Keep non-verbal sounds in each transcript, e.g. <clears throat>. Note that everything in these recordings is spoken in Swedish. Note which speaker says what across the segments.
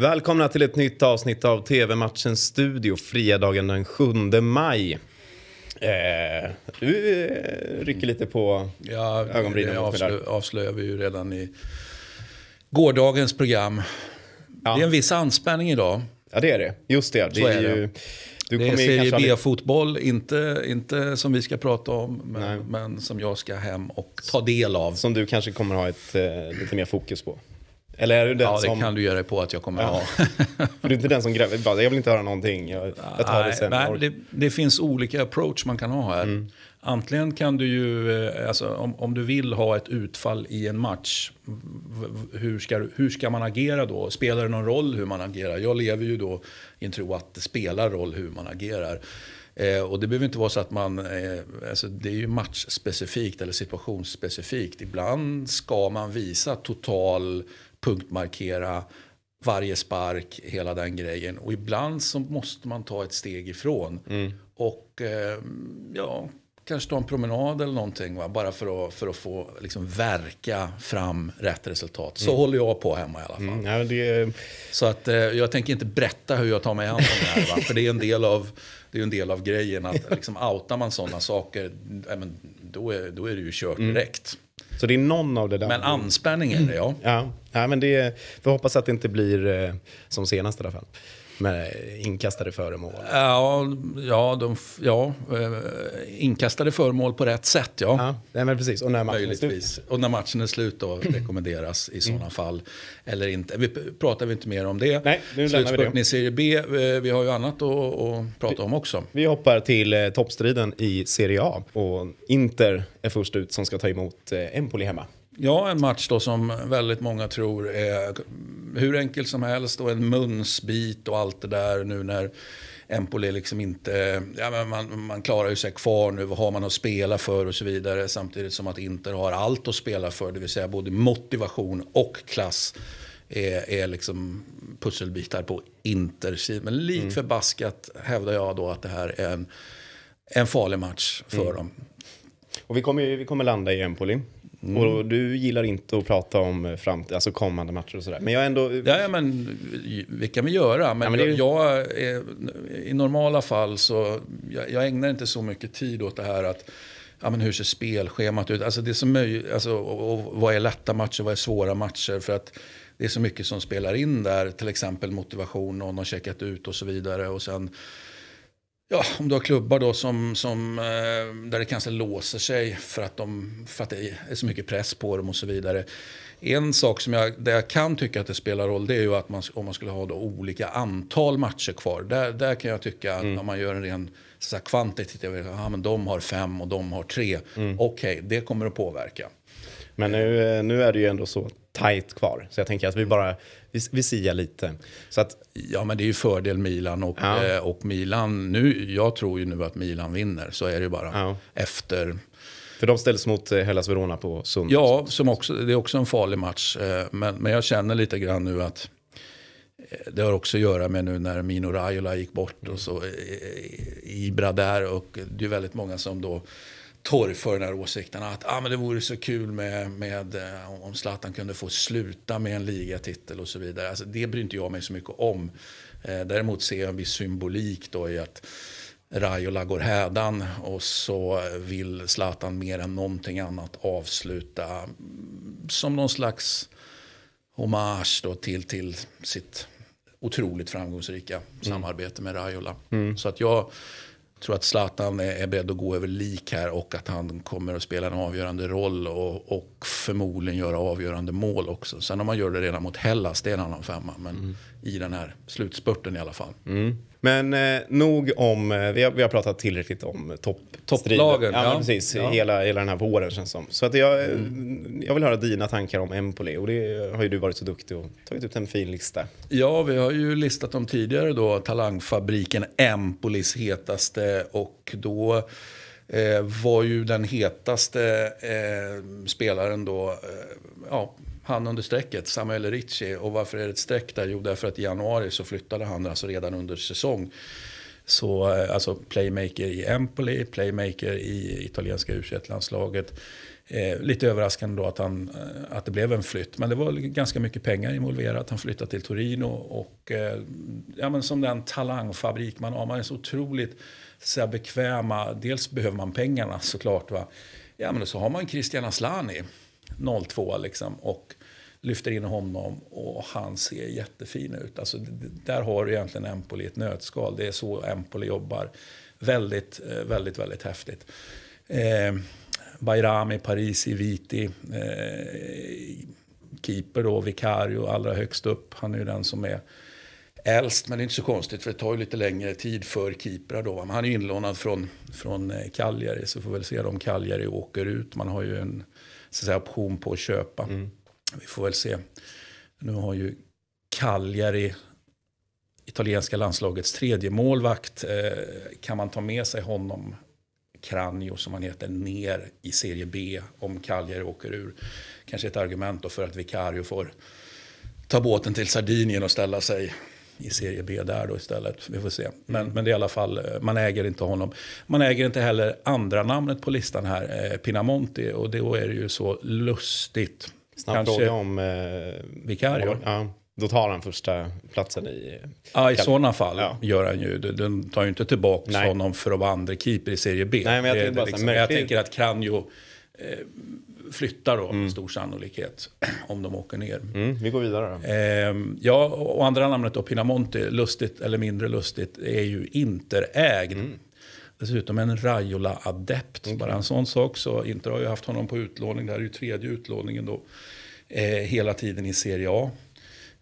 Speaker 1: Välkomna till ett nytt avsnitt av TV-matchens studio fredagen den 7 maj. Eh, du eh, rycker lite på
Speaker 2: Ja,
Speaker 1: ögonbrynen
Speaker 2: det avslö, avslöjar vi ju redan i gårdagens program.
Speaker 1: Ja.
Speaker 2: Det är en viss anspänning idag.
Speaker 1: Ja, det är det. Just det. det är
Speaker 2: är det.
Speaker 1: ju, du
Speaker 2: Det är Serie B-fotboll, inte, inte som vi ska prata om, men, men som jag ska hem och ta del av.
Speaker 1: Som du kanske kommer ha ett eh, lite mer fokus på. Eller är du den
Speaker 2: Ja, det
Speaker 1: som...
Speaker 2: kan du göra på att jag kommer
Speaker 1: Ja.
Speaker 2: ha.
Speaker 1: För <laughs> du är inte den som gräver, bara, jag vill inte höra någonting. Jag, jag tar det sen.
Speaker 2: nej, det, det finns olika approach man kan ha här.
Speaker 1: Mm.
Speaker 2: Antingen kan du ju, eh, alltså, om, om du vill ha ett utfall i en match, hur ska, hur ska man agera då? Spelar det någon roll hur man agerar? Jag lever ju då i en tro att det spelar roll hur man agerar. Eh, och det behöver inte vara så att man, eh, alltså det är ju matchspecifikt eller situationsspecifikt. Ibland ska man visa total punktmarkera varje spark, hela den grejen. Och ibland så måste man ta ett steg ifrån. Och eh, ja, kanske ta en promenad eller någonting. Va? Bara för att, för att få liksom, verka fram rätt resultat. Så håller jag på hemma i alla fall.
Speaker 1: Mm, ja, det,
Speaker 2: Så att, eh, jag tänker inte berätta hur jag tar mig an det här. Va? För det är en del av, det är en del av grejen. Att liksom, outar man sådana saker, ja, men, då, är, då är det ju kört direkt.
Speaker 1: Så det är någon av det där.
Speaker 2: Men anspänning är det, ja.
Speaker 1: Ja, ja men det, vi hoppas att det inte blir eh, som senast i alla fall. Med inkastade föremål.
Speaker 2: Ja, ja, de, ja eh, inkastade föremål på rätt sätt, ja.
Speaker 1: Ja, nej, men precis. Och när matchen är slut.
Speaker 2: Och när matchen är slut då rekommenderas i sådana fall. Eller inte. Vi pratar vi inte mer om det.
Speaker 1: Nej, nu lämnar vi det.
Speaker 2: i Serie B. eh, Vi har ju annat att, att prata om också.
Speaker 1: Vi hoppar till eh, toppstriden i Serie A. Och Inter är först ut som ska ta emot eh, Empoli hemma.
Speaker 2: Ja, en match då som väldigt många tror är hur enkel som helst och en munsbit och allt det där nu när Empoli liksom inte, ja men man, man klarar ju sig kvar nu, vad har man att spela för och så vidare. Samtidigt som att Inter har allt att spela för, det vill säga både motivation och klass är, är liksom pusselbitar på Inters Men lik förbaskat hävdar jag då att det här är en, en farlig match för dem.
Speaker 1: Och vi kommer, vi kommer landa i Empoli.
Speaker 2: Mm.
Speaker 1: Och du gillar inte att prata om eh, fram, alltså kommande matcher och sådär. Men jag ändå...
Speaker 2: Ja, ja, men vi kan vi göra. Men,
Speaker 1: Ja, men är
Speaker 2: jag är, i normala fall så jag, jag ägnar inte så mycket tid åt det här att ja, men hur ser spelschemat ut? Alltså det är så möj, alltså, och, och vad är lätta matcher, vad är svåra matcher? För att det är så mycket som spelar in där, till exempel motivation, någon har checkat ut och så vidare. Och sen Ja, om du har klubbar då som, som, eh, där det kanske låser sig för att, de, för att det är så mycket press på dem och så vidare. En sak som jag, där jag kan tycka att det spelar roll det är ju att man, om man skulle ha då olika antal matcher kvar. Där, där kan jag tycka att om man gör en ren så här, kvantitativ, ja, men de har fem och de har tre. Okej, det kommer att påverka.
Speaker 1: Men nu, eh, nu är det ju ändå så tajt kvar. Så jag tänker att vi bara, vi, vi siar lite. Så att,
Speaker 2: Ja, men det är ju fördel Milan och,
Speaker 1: Ja.
Speaker 2: eh, och Milan. Nu, jag tror ju nu att Milan vinner, så är det ju bara.
Speaker 1: Ja.
Speaker 2: Efter
Speaker 1: för de ställs mot eh, Hellas Verona på söndag.
Speaker 2: Ja, som också, det är också en farlig match. eh, Men, men jag känner lite grann nu att det har också att göra med nu när Mino Raiola gick bort och så Ibra där och det är väldigt många som då torgför den här åsikten att ah, men det vore så kul med, med eh, om Zlatan kunde få sluta med en ligatitel och så vidare. Alltså, det bryr inte jag mig så mycket om. Eh, Däremot ser jag en viss symbolik då i att Raiola går hädan och så vill Zlatan mer än någonting annat avsluta mm, som någon slags hommage då till, till sitt otroligt framgångsrika samarbete med Raiola. Så att jag tror att Zlatan är, beredd att gå över lik här och att han kommer att spela en avgörande roll och, och förmodligen göra avgörande mål också. Sen om man gör det redan mot Hellas, det är en annan femma. Men i den här slutspurten i alla fall.
Speaker 1: Mm. Men eh, nog om, eh, vi, har, vi har pratat tillräckligt om topp,
Speaker 2: Topplagen,
Speaker 1: Ja,
Speaker 2: ja.
Speaker 1: precis.
Speaker 2: Ja.
Speaker 1: Hela, hela den här våren känns som. Så att jag, eh, jag vill höra dina tankar om Empoli. Och det har ju du varit så duktig och tagit ut en fin lista.
Speaker 2: Ja, vi har ju listat dem tidigare då. Talangfabriken Empolis hetaste. Och då eh, var ju den hetaste eh, spelaren då, eh, ja, han under strecket, Samuel Ricci. Och varför är det ett streck där? Jo, därför att i januari så flyttade han alltså redan under säsong. Så eh, alltså playmaker i Empoli, playmaker i italienska u landslaget Eh, lite överraskande då att, han, eh, att det blev en flytt. Men det var ganska mycket pengar involverat. Han flyttade till Torino. Och eh, ja, men som den talangfabrik man har. Man är så otroligt så här, bekväma. Dels behöver man pengarna såklart. Va? Ja, men så har man Christian Aslani, 02 liksom. Och lyfter in honom och han ser jättefin ut. Alltså, där har du egentligen Empoli i ett nötskal. Det är så Empoli jobbar. Väldigt, eh, väldigt, väldigt häftigt. Eh, Bayrami, Parisi, Viti. Eh, keeper då, Vicario allra högst upp. Han är ju den som är äldst, men det är inte så konstigt för det tar ju lite längre tid för keeprar då. Men han är inlånad från, från eh, Cagliari, så får väl se om Cagliari åker ut. Man har ju en så säga, option på att köpa. Mm. Vi får väl se. Nu har ju Cagliari, italienska landslagets tredje målvakt. Eh, kan man ta med sig honom, Cranio som han heter, ner i serie B om Cagliari åker ur? Kanske ett argument då för att Vicario får ta båten till Sardinien och ställa sig i serie B där då istället. Vi får se. Men, men det är i alla fall, eh, man äger inte honom. Man äger inte heller andra namnet på listan här, eh, Pinamonti. Och då är det ju så lustigt.
Speaker 1: Snabb Kanske, fråga om... Eh,
Speaker 2: Vicario.
Speaker 1: Ja, då tar han första platsen i...
Speaker 2: Ja, i sådana fall ja. gör han ju. Den tar ju inte tillbaka Nej. honom för att vara andra keeper i serie B.
Speaker 1: Nej, men jag, det, det, liksom,
Speaker 2: jag tänker att Kranjo flyttar då mm. stor sannolikhet <clears throat> om de åker ner.
Speaker 1: Mm, vi går vidare
Speaker 2: då. Eh, ja, och andra namnet då, Pinamonti, lustigt eller mindre lustigt, är ju interägd. Mm. Dessutom en Raiola-adept. Okay. Bara en sån sak. Så Inter har ju haft honom på utlåning. Det här är ju tredje utlåningen då. Eh, hela tiden i Serie A.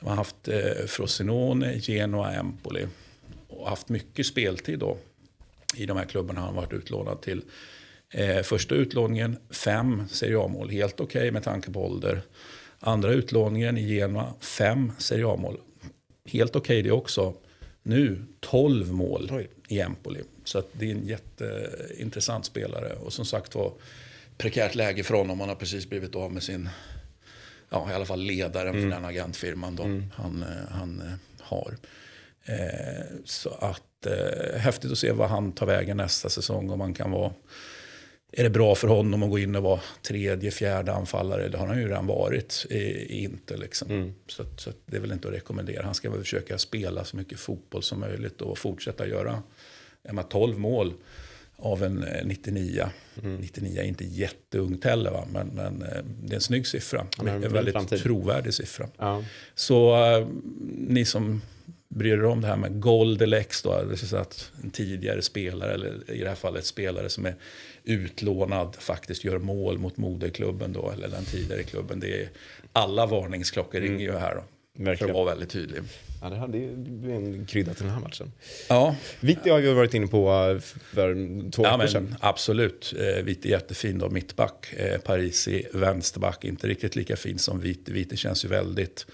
Speaker 2: De har haft eh, Frosinone, Genoa, Empoli. Och haft mycket speltid då. I de här klubbarna har han varit utlånad till. Eh, första utlåningen, fem Serie A-mål. Helt okej okay med tanke på ålder. Andra utlåningen i Genoa, fem Serie A-mål. Helt okej okay det också. Nu 12 mål Oj. i Empoli. Så det är en jätteintressant spelare. Och som sagt var, prekärt läge för honom. Han har precis blivit av med sin, ja i alla fall ledaren mm. för den agentfirman då, mm. han, eh, han eh, har. Eh, så att eh, häftigt att se vad han tar vägen nästa säsong. Om man kan vara är det bra för honom att gå in och vara tredje, fjärde anfallare? Det har han ju redan varit i, Inter. Liksom. Mm. Så, så, det är väl inte att rekommendera. Han ska väl försöka spela så mycket fotboll som möjligt och fortsätta göra 12 mål av en 99. Eh, mm. 99 är inte jätteungt heller, va? Men, men eh, det är en snygg siffra. Ja, en väldigt framtid. trovärdig siffra. Ja. Så uh, ni som bryr er om det här med Goldelex, då, det vill att en tidigare spelare, eller i det här fallet spelare som är utlånad, faktiskt gör mål mot moderklubben då, eller den tidigare klubben. Det är, alla varningsklockor mm. ringer ju här då. Verkligen. För att vara väldigt tydlig.
Speaker 1: Ja, det hade ju en krydda till den här matchen.
Speaker 2: Ja.
Speaker 1: Vitti har vi varit inne på eh, för två ja, veckor sedan.
Speaker 2: Absolut. Eh, Vitti är jättefin då, mittback. Eh, Parisi vänsterback, inte riktigt lika fin som Vitti. Vitti känns ju väldigt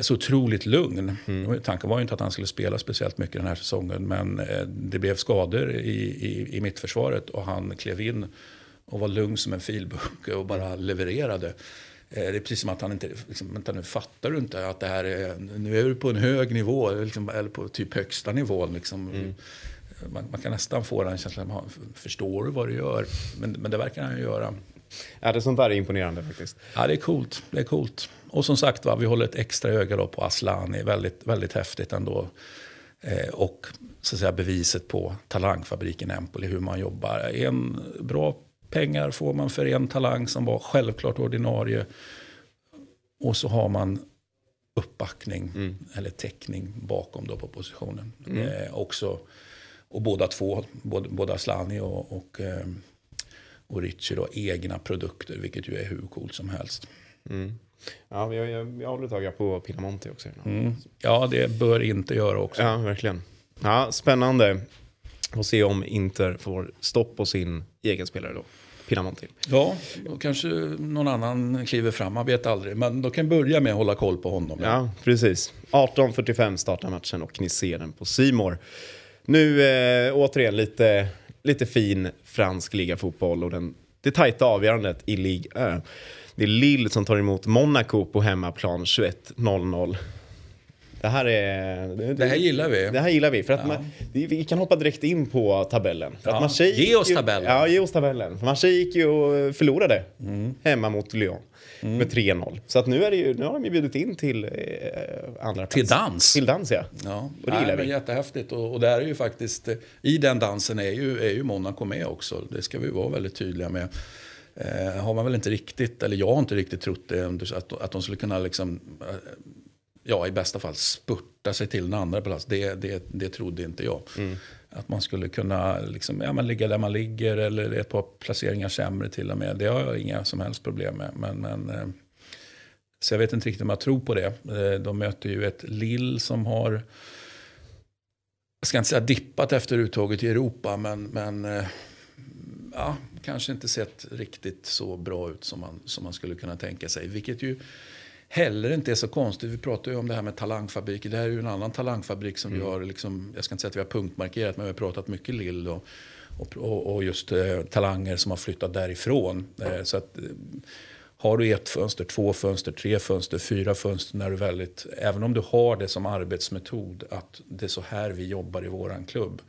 Speaker 2: så otroligt lugn. Mm. Tanken var ju inte att han skulle spela speciellt mycket den här säsongen. Men det blev skador i, i, i mittförsvaret och han klev in och var lugn som en filbunke och bara levererade. Eh, det är precis som att han inte, liksom, vänta nu, fattar du inte att det här är, nu är du på en hög nivå, liksom, eller på typ högsta nivån. Liksom. Mm. Man, man, kan nästan få den känslan, förstår du vad du gör? Men, men det verkar han ju göra.
Speaker 1: Ja, det sånt där är imponerande faktiskt.
Speaker 2: Ja, det är coolt. Det är coolt. Och som sagt, va, vi håller ett extra öga då på Aslani. Väldigt, väldigt häftigt ändå. Eh, och så att säga, beviset på talangfabriken Empoli, hur man jobbar. En bra pengar får man för en talang som var självklart ordinarie. Och så har man uppbackning mm. eller täckning bakom då på positionen. Mm. Eh, också, och båda två, både, både Aslani och, och, eh, och Richie, då, egna produkter, vilket ju är hur coolt som helst.
Speaker 1: Mm. Ja, vi, jag, jag håller ett öga på Pinamonti också. Mm.
Speaker 2: Ja, det bör inte göra också.
Speaker 1: Ja, verkligen. Ja, spännande. Får se om Inter får stopp på sin egen spelare då. Pinamonti.
Speaker 2: Ja, och kanske någon annan kliver fram, man vet aldrig. Men de kan börja med att hålla koll på honom.
Speaker 1: Ja, precis. 18.45 startar matchen och ni ser den på Simor. Nu eh, återigen lite, lite fin fransk ligafotboll och den, det tajta avgörandet i Ligue 1. Det är Lille som tar emot Monaco på hemmaplan 21.00. Det här är... Det,
Speaker 2: Det här gillar vi.
Speaker 1: Det här gillar vi. För att man, vi, vi kan hoppa direkt in på tabellen. För
Speaker 2: Ja,
Speaker 1: att Marseille
Speaker 2: ge oss tabellen.
Speaker 1: Ja, ge oss tabellen. För Marseille gick ju och förlorade
Speaker 2: Mm.
Speaker 1: hemma mot Lyon med 3-0. Så att nu, är det ju, nu har de ju bjudit in till eh, andra
Speaker 2: Till
Speaker 1: plats.
Speaker 2: dans.
Speaker 1: Till dans, ja.
Speaker 2: Ja,
Speaker 1: Och det gillar
Speaker 2: Nej,
Speaker 1: vi.
Speaker 2: men jättehäftigt. Och, och där är ju faktiskt, i den dansen är ju, är ju Monaco med också. Det ska vi vara väldigt tydliga med. Eh, har man väl inte riktigt, eller jag har inte riktigt trott det, att, att de skulle kunna liksom, eh, ja i bästa fall spurta sig till en andra plats. Det, det, det trodde inte jag.
Speaker 1: Mm.
Speaker 2: Att man skulle kunna liksom, ja, men ligga där man ligger eller ett par placeringar sämre till och med. Det har jag inga som helst problem med. Men, men, eh, så jag vet inte riktigt om jag tror på det. Eh, De möter ju ett Lill som har, jag ska inte säga dippat efter uttåget i Europa, men, men eh, ja, kanske inte sett riktigt så bra ut som man, som man skulle kunna tänka sig. Vilket ju heller inte är så konstigt. Vi pratar ju om det här med talangfabriker. Det här är ju en annan talangfabrik som vi har, liksom, jag ska inte säga att vi har punktmarkerat, men vi har pratat mycket Lill och, och, och, och just eh, talanger som har flyttat därifrån. Eh, så att, eh, har du ett fönster, två fönster, tre fönster, fyra fönster när du väldigt, även om du har det som arbetsmetod, att det är så här vi jobbar i våran klubb.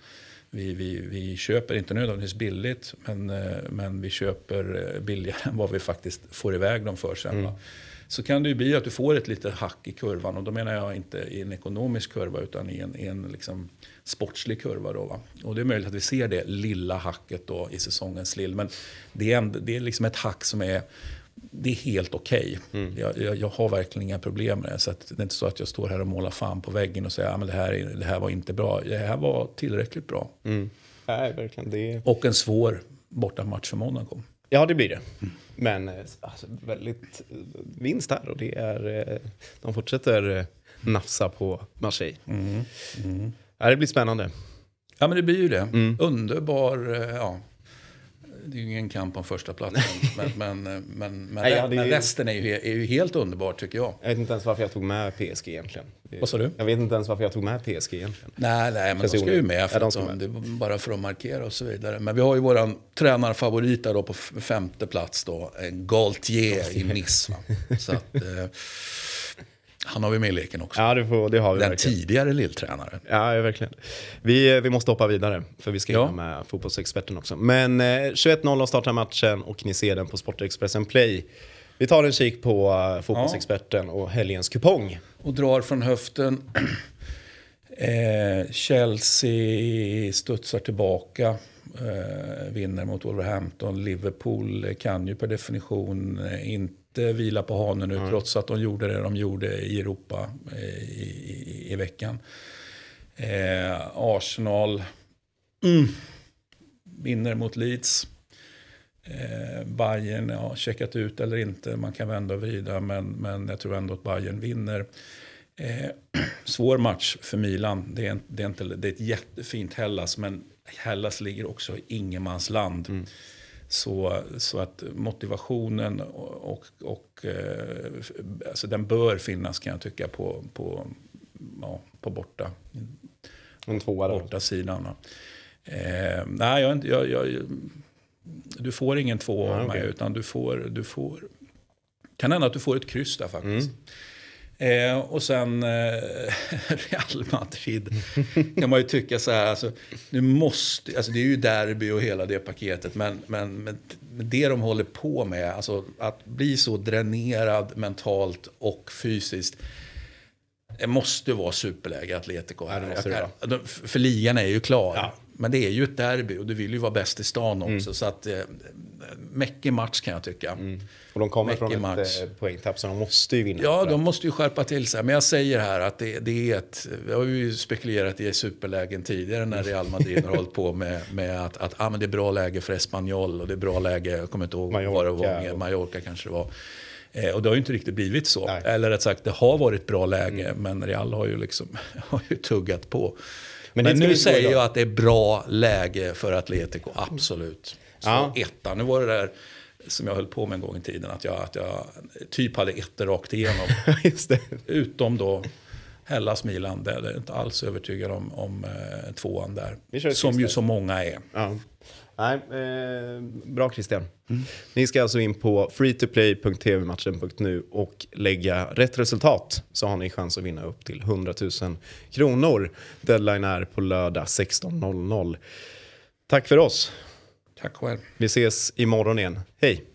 Speaker 2: Vi, vi, vi köper inte nödvändigtvis billigt, men, eh, men vi köper eh, billigare <laughs> än vad vi faktiskt får iväg dem för sen. va. Så kan det ju bli att du får ett litet hack i kurvan och då menar jag inte i en ekonomisk kurva utan i en, i en liksom sportslig kurva. Då, va? Och det är möjligt att vi ser det lilla hacket då i säsongens lill. Men det är, ändå, det är liksom ett hack som är det är helt okej. Jag, jag, jag har verkligen inga problem med det. Så det är inte så att jag står här och målar fan på väggen och säger att det, här, är- det här var inte bra. Det här var tillräckligt bra.
Speaker 1: Nej, verkligen. Det...
Speaker 2: Och en svår bortamatch för Monaco.
Speaker 1: Ja, det blir det. Men eh, alltså, väldigt eh, vinst här och det är... eh, De fortsätter nafsa på Marseille. Ja, det blir spännande.
Speaker 2: Ja men det blir ju det. Underbar, eh, ja. Det är ju ingen kamp om första platsen. men, men, eh, men, men,
Speaker 1: Nej,
Speaker 2: men resten är ju, är ju helt underbart tycker jag.
Speaker 1: Jag vet inte ens varför jag tog med PSG egentligen.
Speaker 2: Vad sa du?
Speaker 1: Jag vet inte ens varför jag tog med PSG egentligen.
Speaker 2: Nej, nej, men de ska ju med. För
Speaker 1: Ja, de med.
Speaker 2: det var bara för att markera och så vidare. Men vi har ju våran tränarfavorit där då på femte plats då. en Galtier i Nice. <laughs> Så att, eh, han har vi med i leken också.
Speaker 1: Ja, det, får, det har vi
Speaker 2: Den
Speaker 1: verkligen.
Speaker 2: tidigare lilltränaren.
Speaker 1: Ja, ja, verkligen. Vi, vi måste hoppa vidare, för vi ska
Speaker 2: Ja.
Speaker 1: hinna med fotbollsexperten också. Men eh, 21.00 startar matchen och ni ser den på Sportexpressen Play. Vi tar en kik på eh, fotbollsexperten och helgens kupong.
Speaker 2: Och drar från höften. Eh, Chelsea studsar tillbaka. Eh, vinner mot Wolverhampton. Liverpool kan ju per definition eh, inte vila på hanen nu. Trots att de gjorde det de gjorde i Europa eh, i, i, i veckan. Eh, Arsenal mm, vinner mot Leeds. Eh, Bayern, ja, checkat ut eller inte. Man kan vända och vrida. Men, men jag tror ändå att Bayern vinner. Eh, <clears throat> svår match för Milan. Det är, det, är inte, det är ett jättefint Hellas, men Hellas ligger också i ingenmansland. Så, så att motivationen och, och, eh, alltså den bör finnas kan jag tycka på, på, ja, på borta,
Speaker 1: En tvåa
Speaker 2: borta sidan. Eh, nej, jag, jag, jag, du får ingen två av mig, utan du får, du får... Kan hända att du får ett kryss där faktiskt. Eh, och sen eh, <laughs> Real Madrid kan man ju tycka så här, alltså, nu måste, alltså det är ju derby och hela det paketet, men, men, men det de håller på med, alltså att bli så dränerad mentalt och fysiskt, det måste vara superläge Atletico.
Speaker 1: Ja, det måste det
Speaker 2: de- För ligan är ju klar.
Speaker 1: Ja.
Speaker 2: Men det är ju ett derby och du vill ju vara bäst i stan också. Så att, eh, mäckig match kan jag tycka.
Speaker 1: Och de kommer
Speaker 2: Mäckig
Speaker 1: från ett eh, poängtapp så de måste ju vinna.
Speaker 2: Ja, de måste ju skärpa till sig. Men jag säger här att det, det är ett... Vi har ju spekulerat i superlägen tidigare när Real Madrid har hållit på med, med att, att ah, men det är bra läge för Espanyol och det är bra läge, jag kommer inte ihåg vad det var,
Speaker 1: Mallorca och-
Speaker 2: Mallorca kanske det var. Eh, och det har ju inte riktigt blivit så.
Speaker 1: Nej.
Speaker 2: Eller rätt sagt, det har varit bra läge, men Real har ju, liksom, <laughs> har ju tuggat på.
Speaker 1: Men
Speaker 2: Men, nu säger jag att det är bra läge för Atletico, absolut. Så
Speaker 1: Ja.
Speaker 2: etta, nu var det där som jag höll på med en gång i tiden, att jag, att jag typ hade ettor rakt igenom. <laughs> Utom då Hellas-Milan, det är inte alls övertygad om, om eh, tvåan där. Som ju så många är.
Speaker 1: Ja. Nej, eh, bra Christian. Ni ska alltså in på freetoplay.tvmatchen.nu och lägga rätt resultat så har ni chans att vinna upp till 100 000 kronor. Deadline är på lördag 16.00. Tack för oss.
Speaker 2: Tack själv.
Speaker 1: Vi ses imorgon igen. Hej!